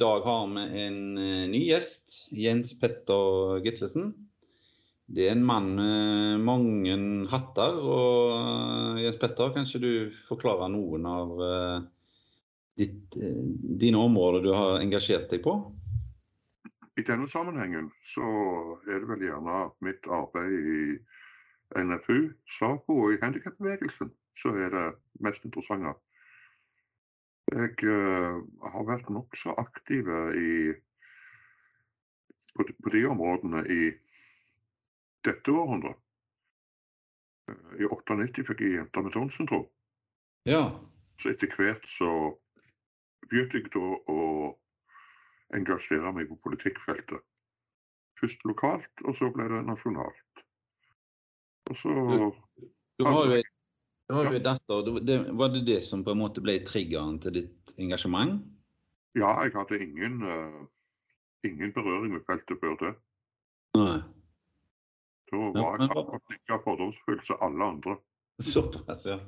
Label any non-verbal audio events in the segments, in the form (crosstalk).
dag har vi en eh, ny gjest, Jens Petter Gitlesen. Det er en mann med mange hatter. og eh, Jens Petter, kanskje du forklarer noen av eh, ditt, dine områder du har engasjert deg på? I denne sammenhengen så er det vel gjerne mitt arbeid i NFU, SAPO og i handikapbevegelsen som er det mest interessante. Jeg uh, har vært nokså aktiv i, på, på, de områdene i dette århundret. Uh, I 98 fikk jeg jenter med Downs syndrom. Ja. Så etter hvert så begynte jeg da å engasjere meg på politikkfeltet. Først lokalt, og så ble det nasjonalt. Og så Du, du har jo du var jo en datter. Det, var det det som på en måte ble triggeren til ditt engasjement? Ja, jeg hadde ingen, uh, ingen berøring med feltet før det. Nei. Da var jeg akkurat like fordomsfull som alle andre. Såpass, ja.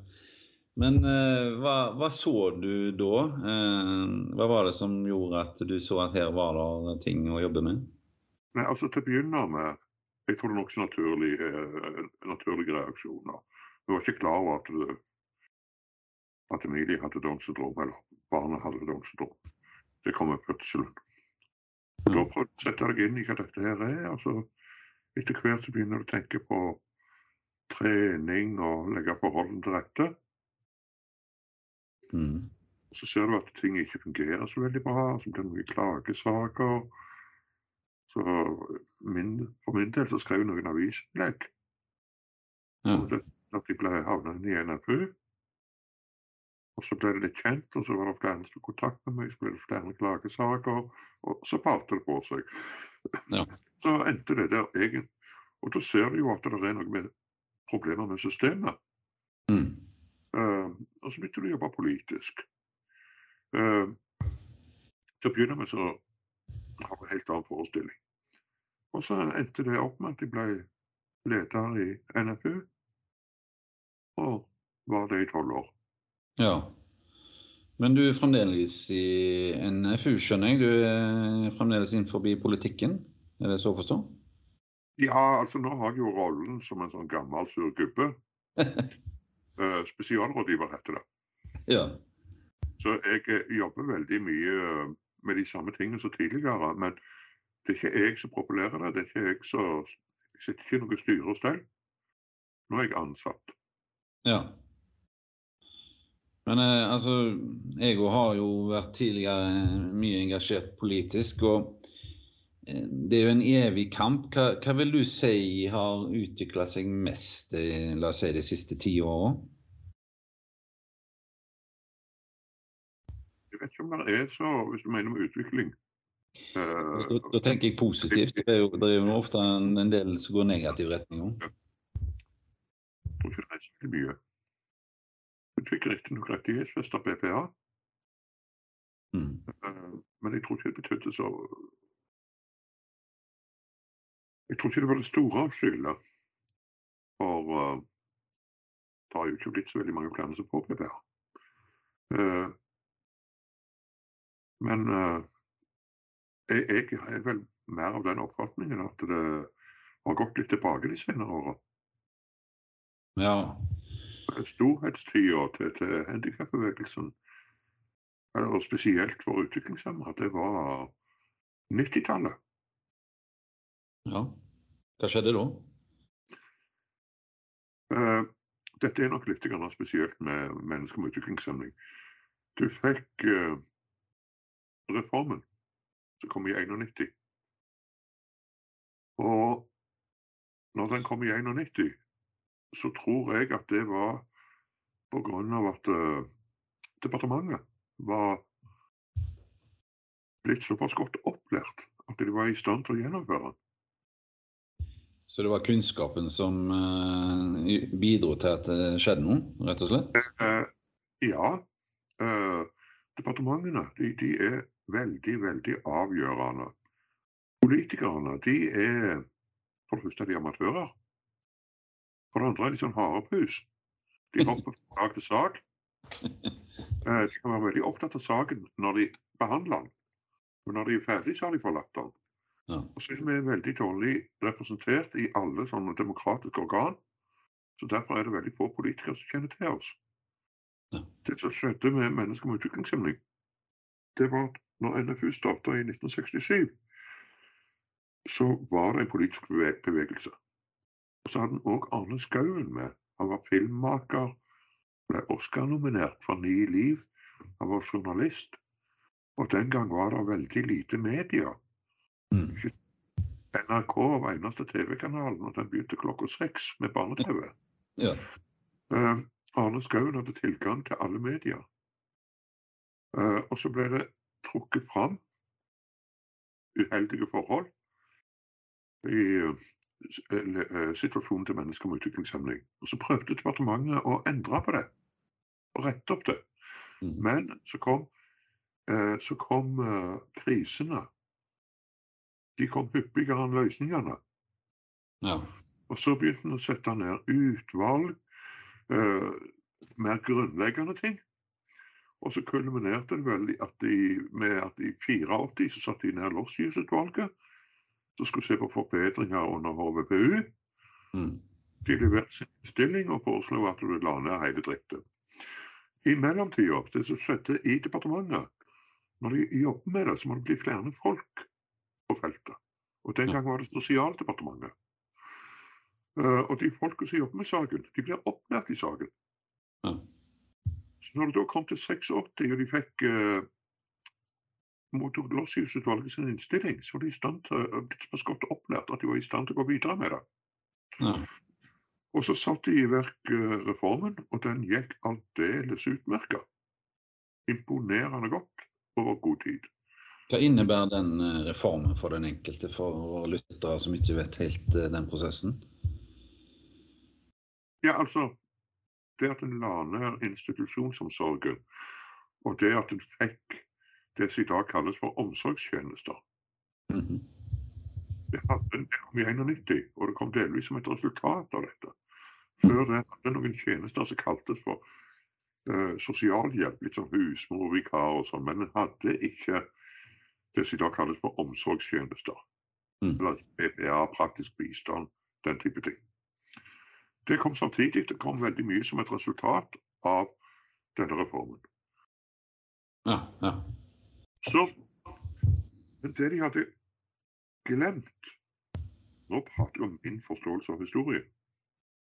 Men uh, hva, hva, så du da? Uh, hva var det som gjorde at du så at her var det ting å jobbe med? Nei, altså Til å begynne med, jeg tror det er nokså naturlige, naturlige reaksjoner. Jeg var ikke klar over at, det, at Emilie hadde Downs syndrom, eller barnet hadde Downs syndrom. Det kom med fødselen. Og Da prøvde jeg å sette deg inn i hva dette her er. altså Etter hvert så begynner du å tenke på trening og legge forholdene til rette. Mm. Så ser du at ting ikke fungerer så veldig bra. Så blir det mye klagesaker. Så min, for min del så skrev jeg noen avisinnlegg. Ja at de ble havna i NFU. Og så ble det litt kjent, og så var det flere som tok kontakt med meg. Så ble det flere klagesaker, og så balte det på seg. Ja. Så endte det der egentlig. Og da ser du jo at det er noe med problemer med systemet. Mm. Uh, og så begynte du å jobbe politisk. Uh, til å begynne med så har jeg en helt annen forestilling. Og så endte det opp med at jeg ble leder i NFU og var det i tolv år. Ja. Men du er fremdeles i NFU, skjønner jeg. Du er fremdeles innenfor politikken, er det så å forstå? Ja, altså nå har jeg jo rollen som en sånn gammel sur gubbe. uh, (laughs) spesialrådgiver heter det. Ja. Så jeg uh, jobber veldig mye uh, med de samme tingene som tidligere. Men det er ikke jeg som populerer det. Det er ikke jeg som Jeg sitter ikke i noe styre og stell. Nå er jeg ansatt. Ja. Men eh, altså, jeg har jo vært tidligere mye engasjert politisk. og eh, Det er jo en evig kamp. Hva, hva vil du si har utvikla seg mest eh, la oss si, de siste ti åra? Jeg vet ikke om det er så, hvis du mener med utvikling. Da, da, tenker jeg positivt. Det er jo, det er jo ofte en, en del som går negativ retning òg. Ikke det er så mye. Hun fikk riktignok rettighetsfesta BPA, mm. uh, men jeg tror ikke det betydde så Jeg tror ikke det var det store skyldet. For uh, det har jo ikke blitt så veldig mange flere som får BPA. Uh, men jeg, jeg, er vel mer av den oppfatningen at det har gått litt tilbake de senere åra. Ja. Storhetstida til, til handikapbevegelsen, og spesielt for utviklingshemmede, det var 90-tallet. Ja. Hva skjedde da? Uh, dette er nok litt spesielt med mennesker med utviklingshemning. Du fikk uh, reformen som kom i 91. Og når den kom i 91, så tror jeg at det var pga. at uh, departementet var blitt såpass godt opplært at de var i stand til å gjennomføre. Så det var kunnskapen som uh, bidro til at det skjedde noe, rett og slett? Uh, ja. departementene de, de, er veldig, veldig avgjørende. Politikerne de er for det første de amatører. For det andre er de sånn harepus. De hopper fra (laughs) sak til sak. Eh, de kan være veldig opptatt av saken når de behandler den. Men når de er ferdig, så har de forlatt den. Ja. Og så er vi veldig dårlig representert i alle sånne demokratiske organ. Så derfor er det veldig få politikere som kjenner til oss. Ja. Det som skjedde med mennesker med utviklingshemming, det var at når NFU starta i 1967, så var det en politisk bevegelse. Og så hadde han òg Arne Skouen med. Han var filmmaker, ble Oscar-nominert for Ni liv. Han var journalist. Og den gang var det veldig lite media. Mm. NRK var eneste TV-kanalen, og den begynte klokka seks med barne-TV. Ja. Uh, Arne Skouen hadde tilgang til alle medier. Uh, og så ble det trukket fram uheldige forhold i eh, eh, situasjonen til mennesker med utviklingshemming. Og så prøvde departementet å endre på det, og rette opp det. Mm. Men så kom, eh, så kom krisene. De kom hyppigere enn løsningene. ja. Og så begynte en å sette ned utvalg, eh, mer grunnleggende ting. Og så kulminerte det vel at de, med at i 84 så satte de ned Lossius-utvalget, som skulle se på forbedringer under HVPU. Mm. De leverte sin stilling og foreslo at du la ned hele driften. I mellomtida, det som skjedde i departementet, når de jobber med det, så må det bli flere folk på feltet. Og den gang var det Sosialdepartementet. Uh, og de folka som jobber med saken, de blir opplært i saken. Ja. Så når det da kom til 86, og de fikk uh, mottok Lossius-utvalget sin innstilling, så var de i stand til, godt opplært at de var i stand til å gå videre med det. ja. Og så satte de i verk reformen, og den gikk aldeles utmerka. Imponerende godt over god tid. Hva innebærer den eh, reformen for den enkelte, for våre lyttere som ikke vet helt eh, den prosessen? Ja, altså Det at en la ned institusjonsomsorgen, og det at en fikk det som i dag kalles for omsorgstjenester Mhm. Det, hadde, det kom i 91, og det kom delvis som et resultat av dette. Før det hadde en noen tjenester som kaltes for eh, sosialhjelp, litt som husmor og vikar og sånn, men en hadde ikke det som i dag kalles for omsorgstjenester. Mm. Eller PPA, praktisk bistand, den type ting. Det kom samtidig, det kom veldig mye som et resultat av denne reformen. Ja, ja. Så men det de hadde glemt Nå prater jeg om min forståelse av historien.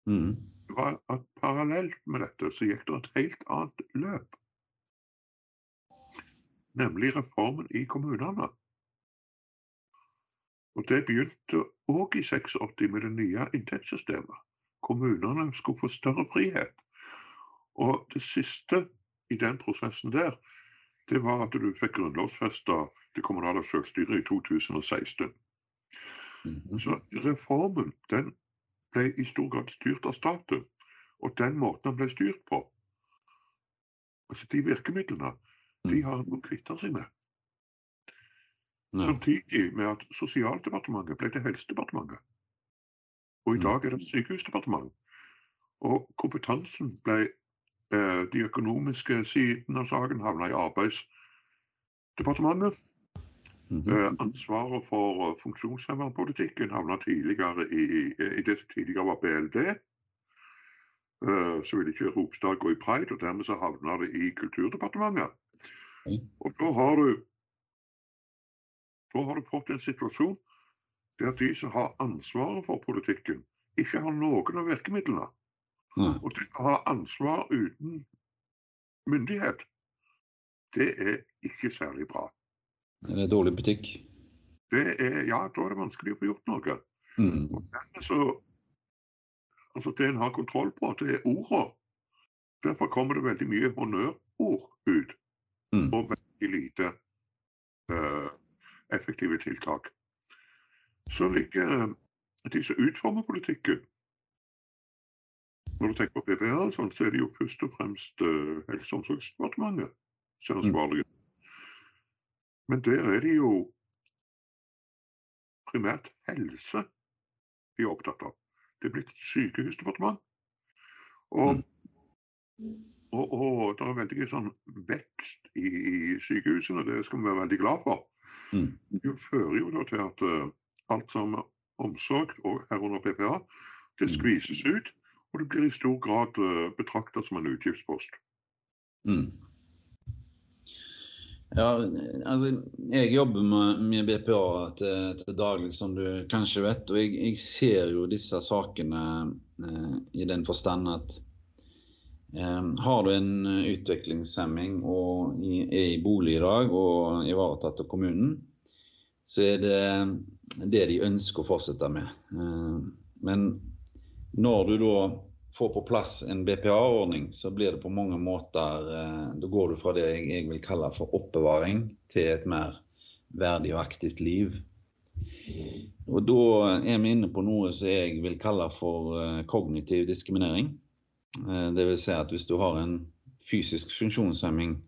Mm. Det var at parallelt med dette så gikk det et helt annet løp. Nemlig reformen i kommunene. Og det begynte òg i 86 med det nye inntektssystemet. Kommunene skulle få større frihet. Og det siste i den prosessen der, det var at du fikk grunnlovfesta det kommunale selvstyret i 2016. Mhm. Så reformen den ble i stor grad styrt av staten. Og den måten den ble styrt på, altså de virkemidlene, de Mm. har en å kvitte seg med. Ja. Samtidig med at Sosialdepartementet ble til Helsedepartementet. Og i Mm. dag er det Sykehusdepartementet. Og kompetansen ble De økonomiske sidene av saken havna i Arbeidsdepartementet. Mm -hmm. ansvaret for eh, funksjonshemmerpolitikken havna tidligere i, i, det som tidligere var BLD. Så ville ikke Ropstad gå i pride, og dermed så havna det i Kulturdepartementet. Og da har du da har du fått en situasjon der de som har ansvaret for politikken, ikke har noen av virkemidlene. Nei. Og det å ha ansvar uten myndighet, det er ikke særlig bra. Er det dårlig butikk? Det er, ja, da er det vanskelig å få gjort noe. Mm. Og dermed så, altså Det en har kontroll på, det er ordene. Derfor kommer det veldig mye honnørord ut, Mm. og veldig lite uh, effektive tiltak. Så ligger eh, de som utformer politikken Når du tenker på PPR, og sånn, så er det jo først og fremst eh, Helse- og omsorgsdepartementet som er ansvarlige. Men der er det jo primært helse de er opptatt av. Det er blitt sykehusdepartement. Og, og, og det er veldig sånn vekst i, i sykehusene, det skal vi være veldig glad for. Mm. Det fører jo da til at eh, alt som er omsorg, og herunder PPA, det Mm. skvises ut. Og det blir i stor grad uh, betrakta som en utgiftspost. Mm. Ja, altså jeg jobber med, med BPA til, til daglig, som du kanskje vet. Og jeg, jeg ser jo disse sakene eh, i den forstand at eh, har du en utviklingshemming og i, er i bolig i dag og ivaretatt av kommunen, så er det det de ønsker å fortsette med. Eh, men når du da får på plass en BPA-ordning, så blir det på mange måter eh, Da går du fra det jeg, vil kalle for oppbevaring til et mer verdig og aktivt liv. Og da er vi inne på noe som jeg vil kalle for eh, kognitiv diskriminering. Dvs. det vil si at hvis du har en fysisk funksjonshemming,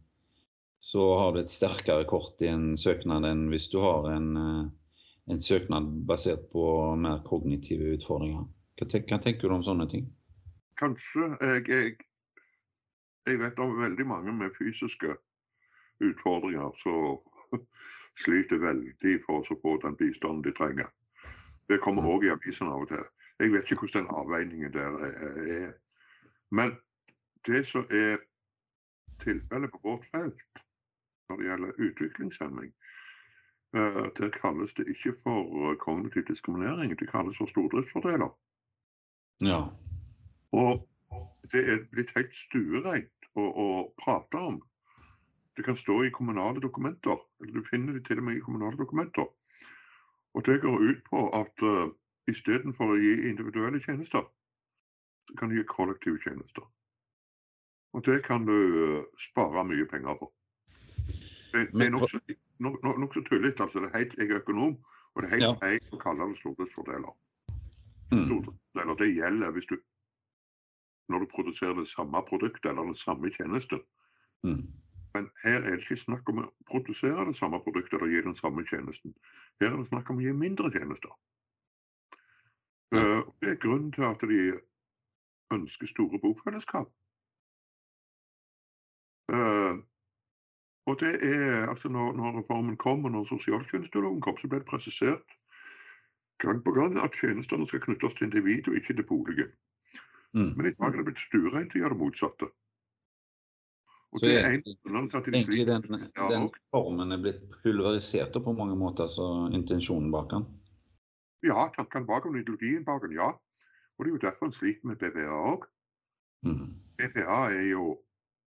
så har du et sterkere kort i en søknad enn hvis du har en, eh, en søknad basert på mer kognitive utfordringer. Hva, tenker, hva tenker du om sånne ting? Kanskje jeg, jeg, jeg vet om veldig mange med fysiske utfordringer som (laughs) sliter veldig for å få den bistanden de trenger. Det kommer òg i avisen av og til. Jeg vet ikke hvordan den avveiningen der er. Men det som er tilfellet på vårt felt når det gjelder utviklingshemming, eh, der kalles det ikke for kognitiv diskriminering, det kalles for stordriftsfordeler. Ja. Og det er blitt helt stuereint å, å prate om. Det kan stå i kommunale dokumenter, eller du finner det til og med i kommunale dokumenter. Og det går ut på at uh, istedenfor å gi individuelle tjenester, så kan du gi kollektive tjenester. Og det kan du uh, spare mye penger på. Det, det er nokså nok, nok, nok tullete. Altså, det er helt, jeg er økonom, og det er helt Ja. feil å kalle det stordriftsfordeler. Mm. Eller det gjelder hvis du når du produserer det samme produktet eller den samme tjenesten. Mm. Men her er det ikke snakk om å produsere det samme produktet eller gi den samme tjenesten. Her er det snakk om å gi mindre tjenester. Ja. Eh, Det er grunnen til at de ønsker store bofellesskap. Eh, Og det er, altså når, når reformen kom og når sosialtjenesteloven kom, så ble det presisert gang på gang at tjenestene skal knyttes til individet og ikke til boligen. Mm. Men i dag er det blitt stuereint å gjøre det motsatte. Og Så det er en egentlig- den, den formen er blitt pulverisert på mange måter, så intensjonen bak den. Ja, tankene bak den, ideologien bak den, ja. Og det er jo derfor en sliter med BPA òg. Mm. BPA er jo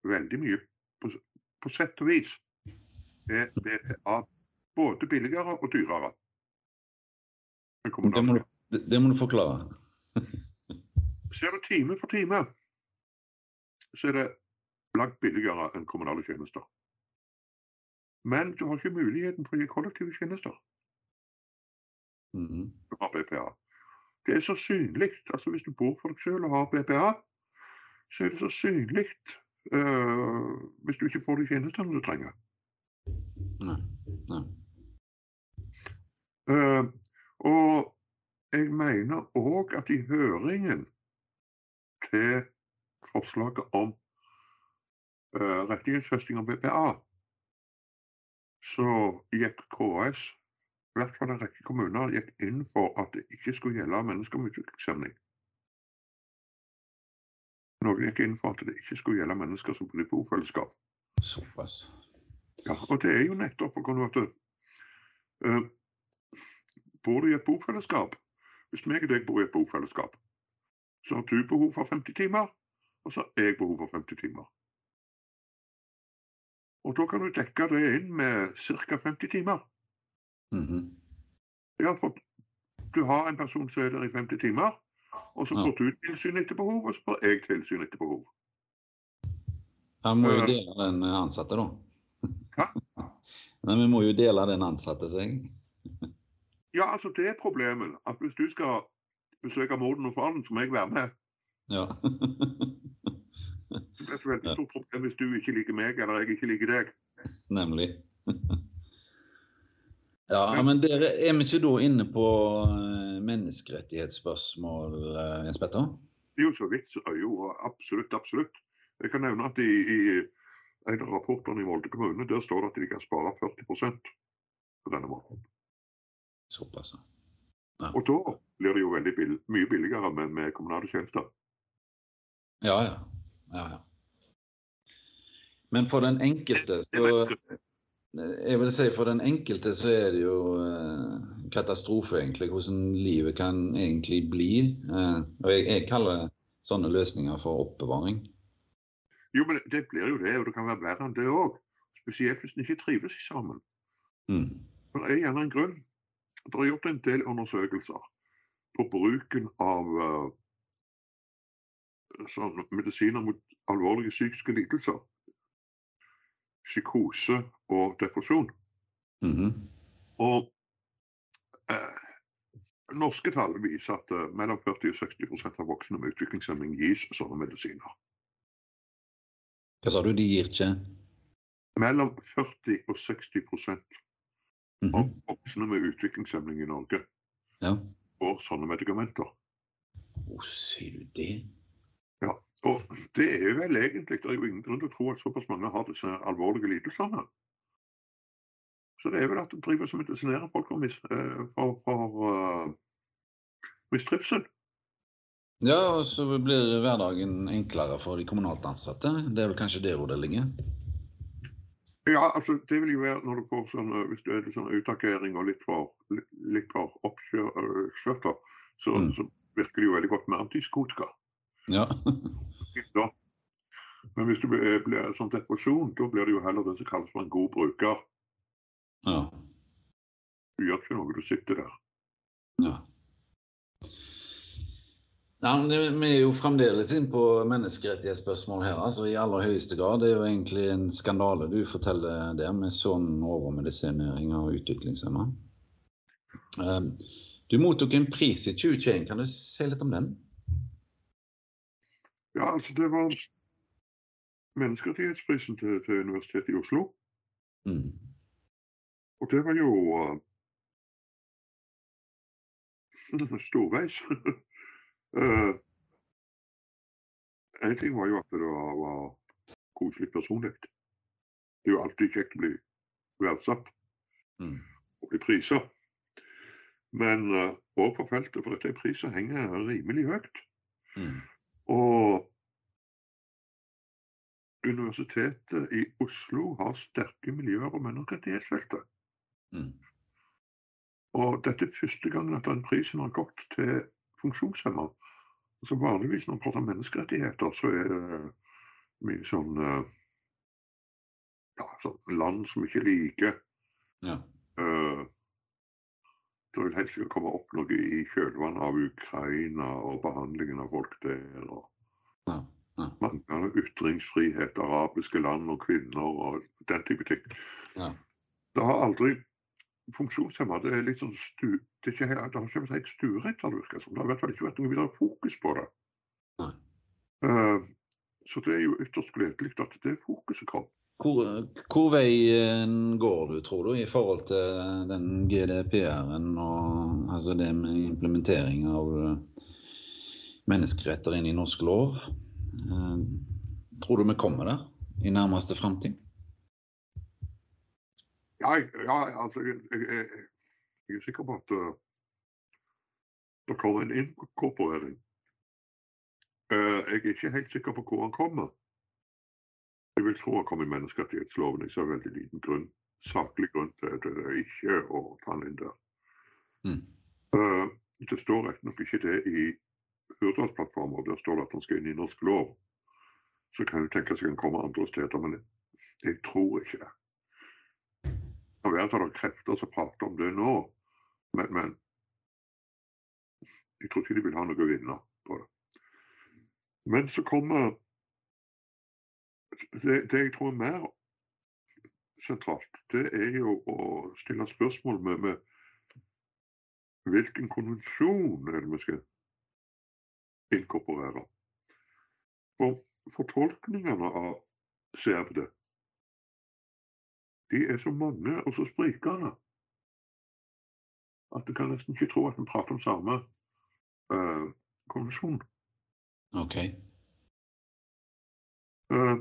veldig mye på, på sett og vis er BPA både billigere og dyrere. Enn Det, må kommunale. du, det, må du forklare. (laughs) Ser du time for time, så er det langt billigere enn kommunale tjenester. Men du har ikke muligheten for å gi kollektive tjenester. Mm. du har BPA. Det er så synlig. Altså hvis du bor for deg selv og har BPA, så er det så synlig eh, hvis du ikke får de tjenestene du trenger. Nei. Nei. Eh, og jeg mener òg at i høringen til forslaget om uh, rettighetsfesting av BPA, så gikk KS, i hvert fall en rekke kommuner, gikk inn for at det ikke skulle gjelde mennesker med utviklingshemning. Noen gikk inn for at det ikke skulle gjelde mennesker som bor i bofellesskap. Såpass. Ja, og det er jo nettopp av at eh, Bor du i et bofellesskap Hvis meg og deg bor i et bofellesskap, så har du behov for 50 timer, og så har jeg behov for 50 timer. Og da kan du dekke det inn med ca. 50 timer. Mhm. Ja, for du har en person som er der i 50 timer, og så Ja. får du tilsyn etter behov, og så får jeg tilsyn etter behov. Han må jo Eh. dele den ansatte, da. Hæ? (laughs) Nei, vi må jo dele den ansatte seg. Ja, altså det er problemet. At hvis du skal besøke moren og faren, så må jeg være med. Ja. Det blir et veldig stort problem hvis du ikke liker meg, eller jeg ikke liker deg. Nemlig. (laughs) Ja, Ja. men dere er vi ikke da inne på eh, menneskerettighetsspørsmål, eh, Jens Petter? Det er jo så vidt, så jo, absolutt, absolutt. Jeg kan nevne at i, i en av rapportene i Molde kommune, der står det at de kan spare 40% på denne måten. Såpass. Og da blir det jo veldig bill mye billigere med, med kommunale tjenester. Ja, ja. ja, ja. Men for den enkelte så Jeg vil si for den enkelte så er det jo eh, katastrofe, egentlig, hvordan livet kan egentlig bli. Eh, og jeg, jeg kaller sånne løsninger for oppbevaring. Jo, men det blir jo det, og det kan være verre enn det òg. Spesielt hvis en ikke trives sammen. Mm. For det er gjerne en grunn. Det er gjort en del undersøkelser på bruken av sånn medisiner mot alvorlige psykiske lidelser. Psykose og depresjon. Mhm. Og eh, norske tall viser at eh, mellom 40 og 60% av voksne med utviklingshemming gis sånne medisiner. Hva sa du, de gir ikke? Mellom 40 og 60 Mhm. av voksne med utviklingshemming i Norge Ja. får sånne medikamenter. Å, sier du det? Ja. Og det er vel egentlig, det er jo ingen grunn til å tro at såpass mange har disse alvorlige lidelsene. Så det er vel at det driver som medisinerer folk for, mis, eh, for, for uh, mistrivsel. Ja, og så blir hverdagen enklere for de kommunalt ansatte. Det er vel kanskje det hvor det ligger? Ja, altså det vil jo være når du får sånn, eh, hvis du er litt sånn utagering og litt for, litt, for oppkjørt, da, så, Mm. så virker det jo veldig godt med antiskotika. Ja. Da. Men hvis du blir, blir sånn depresjon, da blir det jo heller det som kalles for en god bruker. ja. Du gjør ikke noe, du sitter der. ja. Men Vi er jo fremdeles inn på menneskerettighetsspørsmål her, altså i aller høyeste grad. Det er jo egentlig en skandale du forteller der, med sånn overmedisinering av utviklingshemma. Eh, Du mottok en pris i 2021, kan du si litt om den? Ja, altså det var menneskerettighetsprisen til, til Universitetet i Oslo. Mm. Og det var jo uh, (laughs) storveis. Uh, en ting var jo at det var, koselig personlig. Det er jo alltid kjekt å bli verdsatt Mm. og bli prisa. Men uh, på feltet, for dette priset henger rimelig høyt. Mm. Og Universitetet i Oslo har sterke miljøer om menneskerettighetsfeltet. Mm. Og dette er første gangen at den prisen har gått til funksjonshemma. Altså vanligvis når man prater om menneskerettigheter, så er det mye sånn eh, ja, sånn land som ikke liker. Ja. uh, det vil helst ikke komme opp noe i kjølvannet av Ukraina og behandlingen av folk der. og Ja. Ja. Manglende ytringsfrihet, arabiske land og kvinner og den type ting. Ja. Det har aldri funksjonshemma det er litt sånn stu, det, ikke, det har ikke vært helt stuerent, har det virka som. Det har i hvert fall ikke vært noe videre fokus på det. Eh, så det er jo ytterst gledelig at det fokuset kom. Hvor, hvor veien går du, tror du, i forhold til den GDPR-en og altså det med implementering av eh, menneskeretter inn i norsk lov? Eh, tror du vi kommer der i nærmeste framtid? Ja, ja altså, jeg, jeg, jeg, er sikker på at uh, det kommer en inkorporering. Uh, jeg er ikke helt sikker på hvor han kommer. Jeg vil tro han kommer i menneskerettighetsloven. Jeg ser veldig liten grunn, saklig grunn til, at det, ikke å ta han inn der. Mm. Uh, det står riktignok ikke det i Hurdalsplattformen, der står det at han skal inn i norsk lov. Så kan du tenke seg han kommer andre steder, men jeg, tror ikke det. Det kan være at det er krefter som prater om det nå, men, men jeg tror ikke de vil ha noe å vinne på det. Men så kommer det, det jeg tror er mer sentralt, det er jo å stille spørsmål med, med hvilken konvensjon er det vi skal inkorporere. For fortolkningene av CRPD de er så mange og så sprikende at du kan nesten ikke tro at vi prater om samme uh, konvensjon. OK. Uh,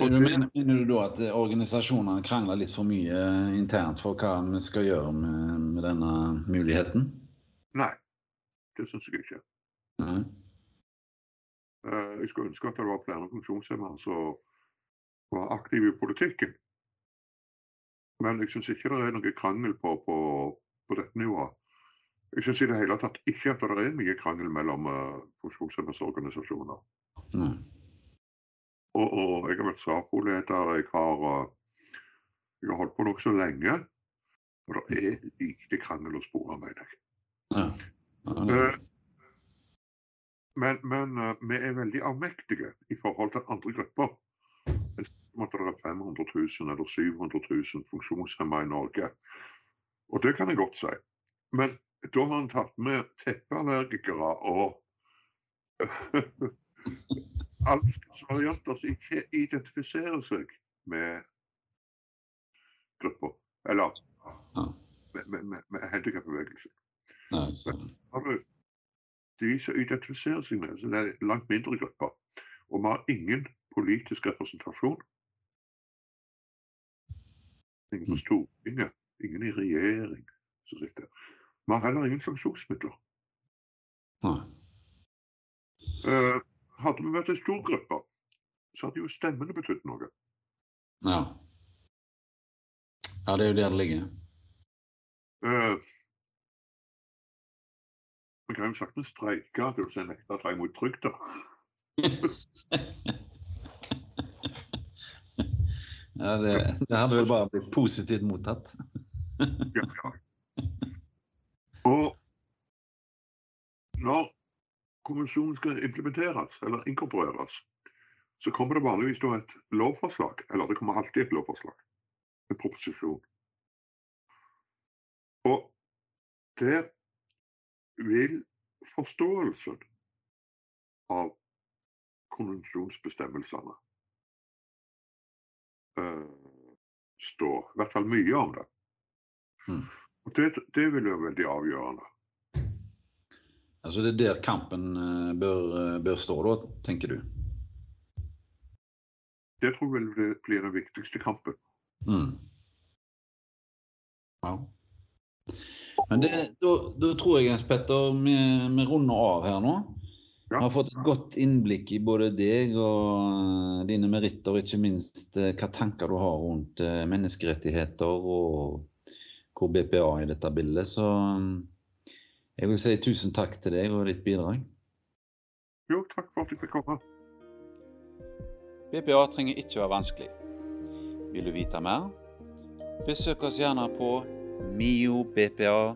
Du mener, mener du da at eh, organisasjonene krangler litt for mye eh, internt for hva vi skal gjøre med, med denne muligheten? Nei, det syns jeg ikke. Nei. Uh, Jeg skulle ønske at det var flere funksjonshemmede som var aktive i politikken. Men jeg syns ikke det er noe krangel på, på, på dette nivået. Jeg syns i det hele tatt ikke at det er mye krangel mellom uh, funksjonshemmedes organisasjoner. Mm. Og, og jeg har vært SAFO-leder, jeg har, uh, jeg har holdt på nokså lenge. Og det er lite krangel å spore, mener jeg. Ja. Ja, Eh, Men, men uh, vi er veldig avmektige i forhold til andre grupper. Om det er 500 000 eller 700 000 funksjonshemmede i Norge. Og det kan jeg godt si. Men da har han tatt med teppeallergikere og (laughs) alle varianter som ikke identifiserer seg med gruppa. Eller Ja. med, med, med, med handikapbevegelsen. Har du de som identifiserer seg med, så det er langt mindre grupper. Og vi har ingen politisk representasjon. Ingen på Stortinget, ingen i regjering som sitter. Vi har heller ingen sanksjonsmidler. nei. Eh, hadde vi vært en stor gruppe, så hadde jo stemmene betydd noe. Ja. ja, det er jo der det ligger. Eh, vi kan jo saktens streike, til å nekte å ta imot trygda. (laughs) Ja, det, det hadde vel bare blitt positivt mottatt. Ja, ja. (laughs) Og når konvensjonen skal implementeres eller inkorporeres, så kommer det vanligvis da et lovforslag. Eller det kommer alltid et lovforslag. En proposisjon. Og der vil forståelsen av konvensjonsbestemmelsene eh, stå. I hvert fall mye om det. Mm. Og det, det vil være veldig avgjørende. Altså det er der kampen eh, bør, eh, bør stå, da, tenker du? Det tror jeg vil bli den viktigste kampen. Mm. Ja. Men det, da, tror jeg, Jens Petter, vi, vi runder av her nå. Vi har fått et godt innblikk i både deg og eh, dine meritter, og ikke minst hva tanker du har rundt menneskerettigheter og hvor BPA i dette bildet. Så mm, jeg vil si tusen takk til deg og ditt bidrag. Jo, takk for at du fikk komme. BPA trenger ikke være vanskelig. Vil du vite mer? Besøk oss gjerne på miobpa.no.